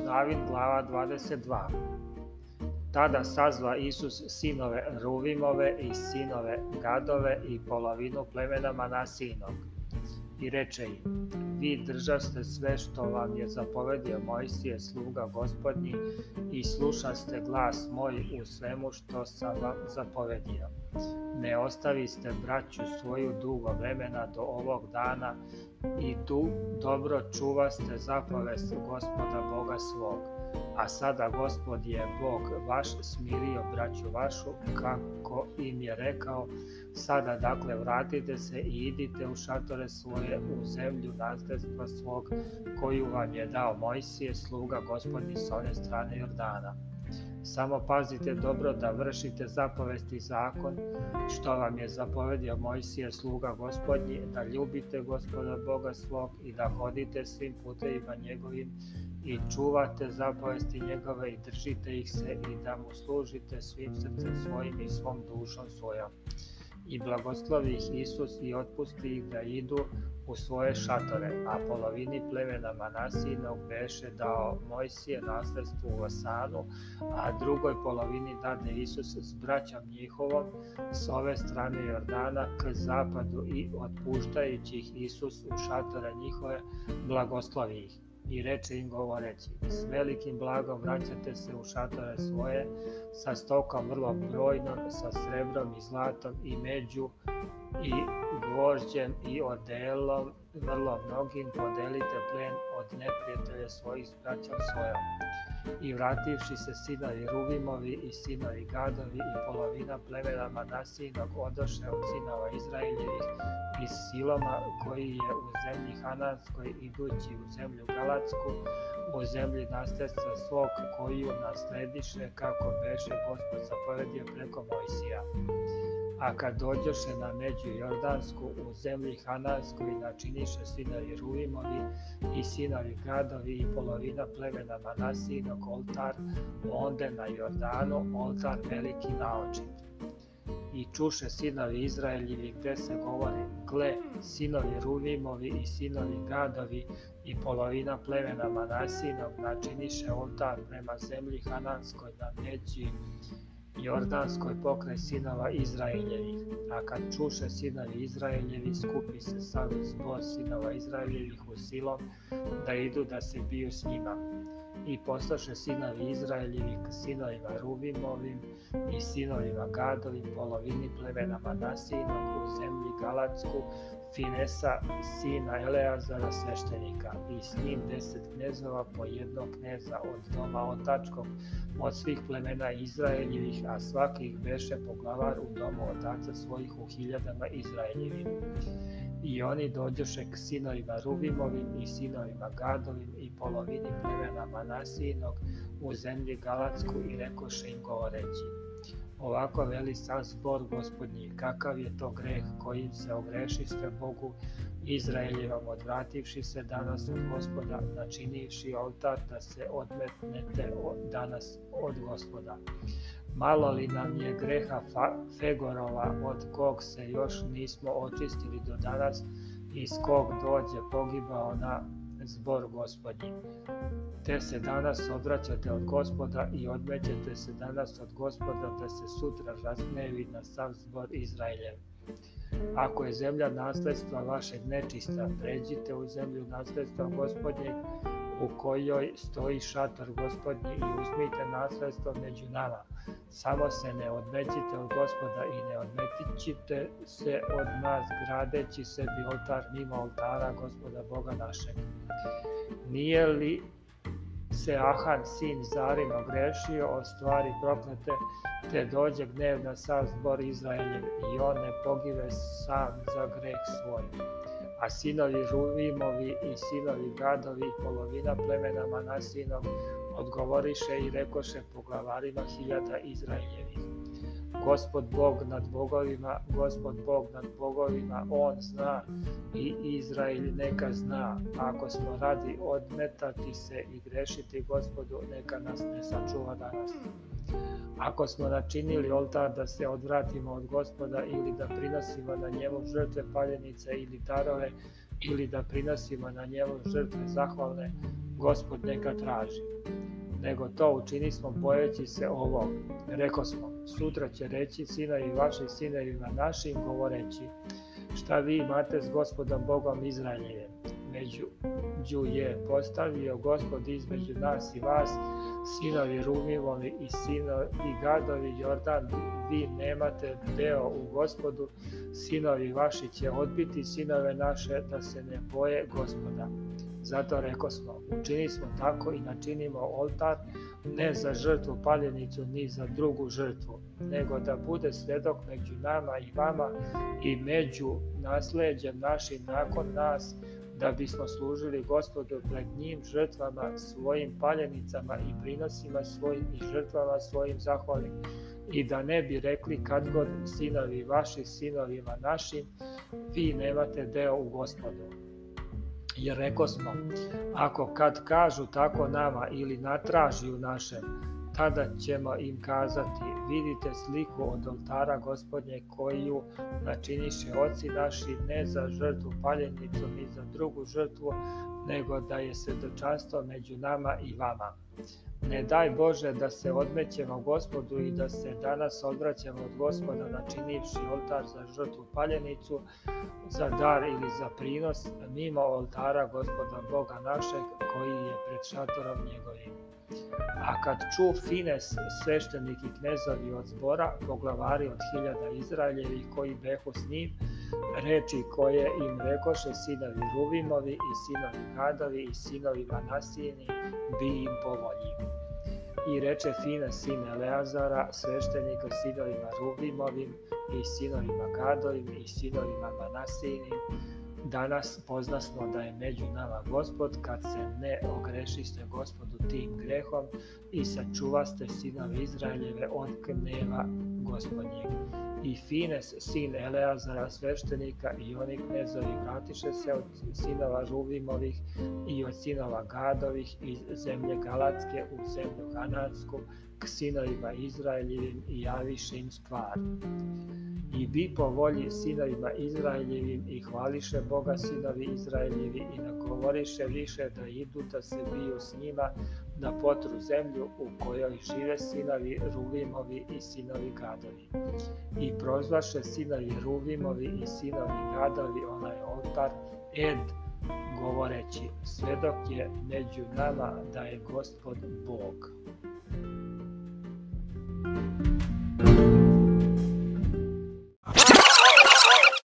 Isus David, glava 22. Tada sazva Isus sinove Ruvimove i sinove Gadove i polovinu plemena Manasinog i reče im, vi držaste sve što vam je zapovedio Mojsije, sluga gospodnji, i slušaste glas moj u svemu što sam vam zapovedio. Ne ostaviste braću svoju dugo vremena do ovog dana i tu dobro čuvaste zapovest gospoda Boga svog a sada gospod je Bog vaš smirio braću vašu kako im je rekao sada dakle vratite se i idite u šatore svoje u zemlju nasljedstva svog koju vam je dao Mojsije sluga gospodin s one strane Jordana samo pazite dobro da vršite zapovesti zakon što vam je zapovedio Mojsije sluga gospodnji da ljubite gospoda Boga svog i da hodite svim putevima njegovim i čuvate zapovesti njegove i držite ih se i da mu služite svim srcem svojim i svom dušom svojom. I blagoslovi ih Isus i otpusti ih da idu u svoje šatore, a polovini plemena Manasijinog beše dao Mojsije nasledstvo u Vasanu, a drugoj polovini dade Isus s braćom njihovom s ove strane Jordana k zapadu i otpuštajući ih Isus u šatora njihove blagoslovi ih i reče im govoreći, s mm. velikim blagom vraćate se u šatore svoje, sa stokom vrlo brojnom, sa srebrom i zlatom i među i gvožđem i odelom vrlo mnogim podelite plen od neprijatelja svojih s braćom svojom. I vrativši se sinovi Ruvimovi i sinovi Gadovi i polovina plemena Manasijnog odoše od sinova Izraeljevih i Siloma koji je u zemlji Hananskoj idući u zemlju Galatsku u zemlji nasledstva svog koju naslediše kako beše gospod zapovedio preko Mojsija a kad dođoše na među Jordansku u zemlji Hanansku i načiniše sinovi Ruimovi i sinovi Gadovi i polovina plemena Manasijnog oltar, onda na Jordanu oltar veliki naočit. I čuše sinovi Izraeljivi gde se govori, gle, sinovi Ruimovi i sinovi Gadovi i polovina plemena Manasijnog načiniše oltar prema zemlji Hananskoj na međi Jordanskoj pokraj sinova Izraeljevih. A kad čuše sinovi Izraeljevi, skupi se sad zbor sinova Izraeljevih u silom da idu da se biju s njima i postaše sinovi Izraeljevi k sinovima Rubimovim i sinovima Gadovim, polovini plemena Manasijnog u zemlji Galatsku, Finesa, sina Eleazara sveštenika i s njim deset knezova po jednog kneza od doma otačkog, od svih plemena Izraeljevih, a svakih beše poglavar u domu otaca svojih u hiljadama Izraeljevim. I oni dođoše k sinovima Rubimovim i sinovima Gadovim i polovini plemena Manasijnog Tarsijinog u zemlji Galatsku i rekoše im govoreći Ovako veli sav zbor gospodnji, kakav je to greh kojim se ogrešište Bogu Izraeljevom odvrativši se danas od gospoda, načinivši oltar da se odmetnete od, danas od gospoda. Malo li nam je greha Fegorova od kog se još nismo očistili do danas, iz kog dođe pogibao na zbor gospodnji. Te se danas odvraćate od gospoda i odmećete se danas od gospoda da se sutra razgnevi na sav zbor Izraeljev. Ako je zemlja nasledstva vašeg nečista, pređite u zemlju nasledstva gospodnjeg u kojoj stoji šator gospodnji i uzmite nasledstvo među nama. Samo se ne odmećite od gospoda i ne odmetićite se od nas gradeći sebi oltar mimo oltara gospoda Boga našeg. Nije li se Ahan, sin Zarim, ogrešio od stvari proknete, te dođe gnev na sav zbor Izraeljem i on ne pogive sam za greh svoj a sinovi Žuvimovi i sinovi Gadovi i polovina plemena Manasinog odgovoriše i rekoše poglavarima hiljada Izraeljevih. Gospod Bog nad bogovima, Gospod Bog nad bogovima, On zna i Izrael neka zna. Ako smo radi odmetati se i grešiti Gospodu, neka nas ne sačuva danas. Ako smo načinili oltar da se odvratimo od gospoda ili da prinosimo na njemu žrtve paljenice ili darove ili da prinosimo na njemu žrtve zahvalne, gospod neka traži. Nego to učinismo bojeći se ovog. Reko smo, sutra će reći sinovi vaši sinovima našim govoreći, šta vi imate s gospodom Bogom Izraeljevim među vođu je postavio gospod između nas i vas, sinovi Rumivovi i sinovi gadovi Jordan, vi nemate deo u gospodu, sinovi vaši će odbiti sinove naše da se ne boje gospoda. Zato reko smo, učini smo tako i načinimo oltar, ne za žrtvu paljenicu, ni za drugu žrtvu, nego da bude svedok među nama i vama i među nasleđem našim nakon nas, da bismo služili gospodu pred njim žrtvama svojim paljenicama i prinosima svojim i žrtvama svojim zahvalim i da ne bi rekli kad god sinovi vaši sinovima našim vi nemate deo u gospodu jer rekosmo ako kad kažu tako nama ili natraži u našem Tada ćemo im kazati, vidite sliku od oltara gospodnje koju načiniše oci naši ne za žrtvu paljenicom i za drugu žrtvu, nego da je svedočanstvo među nama i vama. Ne daj Bože da se odmećemo gospodu i da se danas odvraćamo od gospoda načinivši oltar za žrtvu paljenicu, za dar ili za prinos, mimo oltara gospoda Boga našeg koji je pred šatorom njegovim. A kad ču Fines, sveštenik i knezovi od zbora, poglavari od hiljada Izraeljevih koji behu s njim, reči koje im rekoše sinovi Ruvimovi i sinovi Gadovi i sinovi Manasijini bi im povolji. I reče Fina sin Leazara, sveštenika sinovima Ruvimovim i sinovima Gadovim i sinovima Manasijinim, Danas poznasmo da je među nama gospod, kad se ne ogrešiste gospodu tim grehom i sačuvaste sinove Izraeljeve od gneva gospodnjeg i Fines, sin Eleazara sveštenika i oni knezovi vratiše se od sinova Žuvimovih i od sinova Gadovih iz zemlje Galatske u zemlju Kanadsku k sinovima Izraeljevim i javiše im stvar. I bi po volji sinovima Izraeljevim i hvališe Boga sinovi Izraeljivi i nagovoriše više da idu da se biju s njima, da potru zemlju u kojoj žive sinovi Ruvimovi i sinovi Gadovi. I prozvaše sinovi Ruvimovi i sinovi Gadovi onaj oltar Ed, govoreći, svedok je među nama da je gospod Bog. Thank you.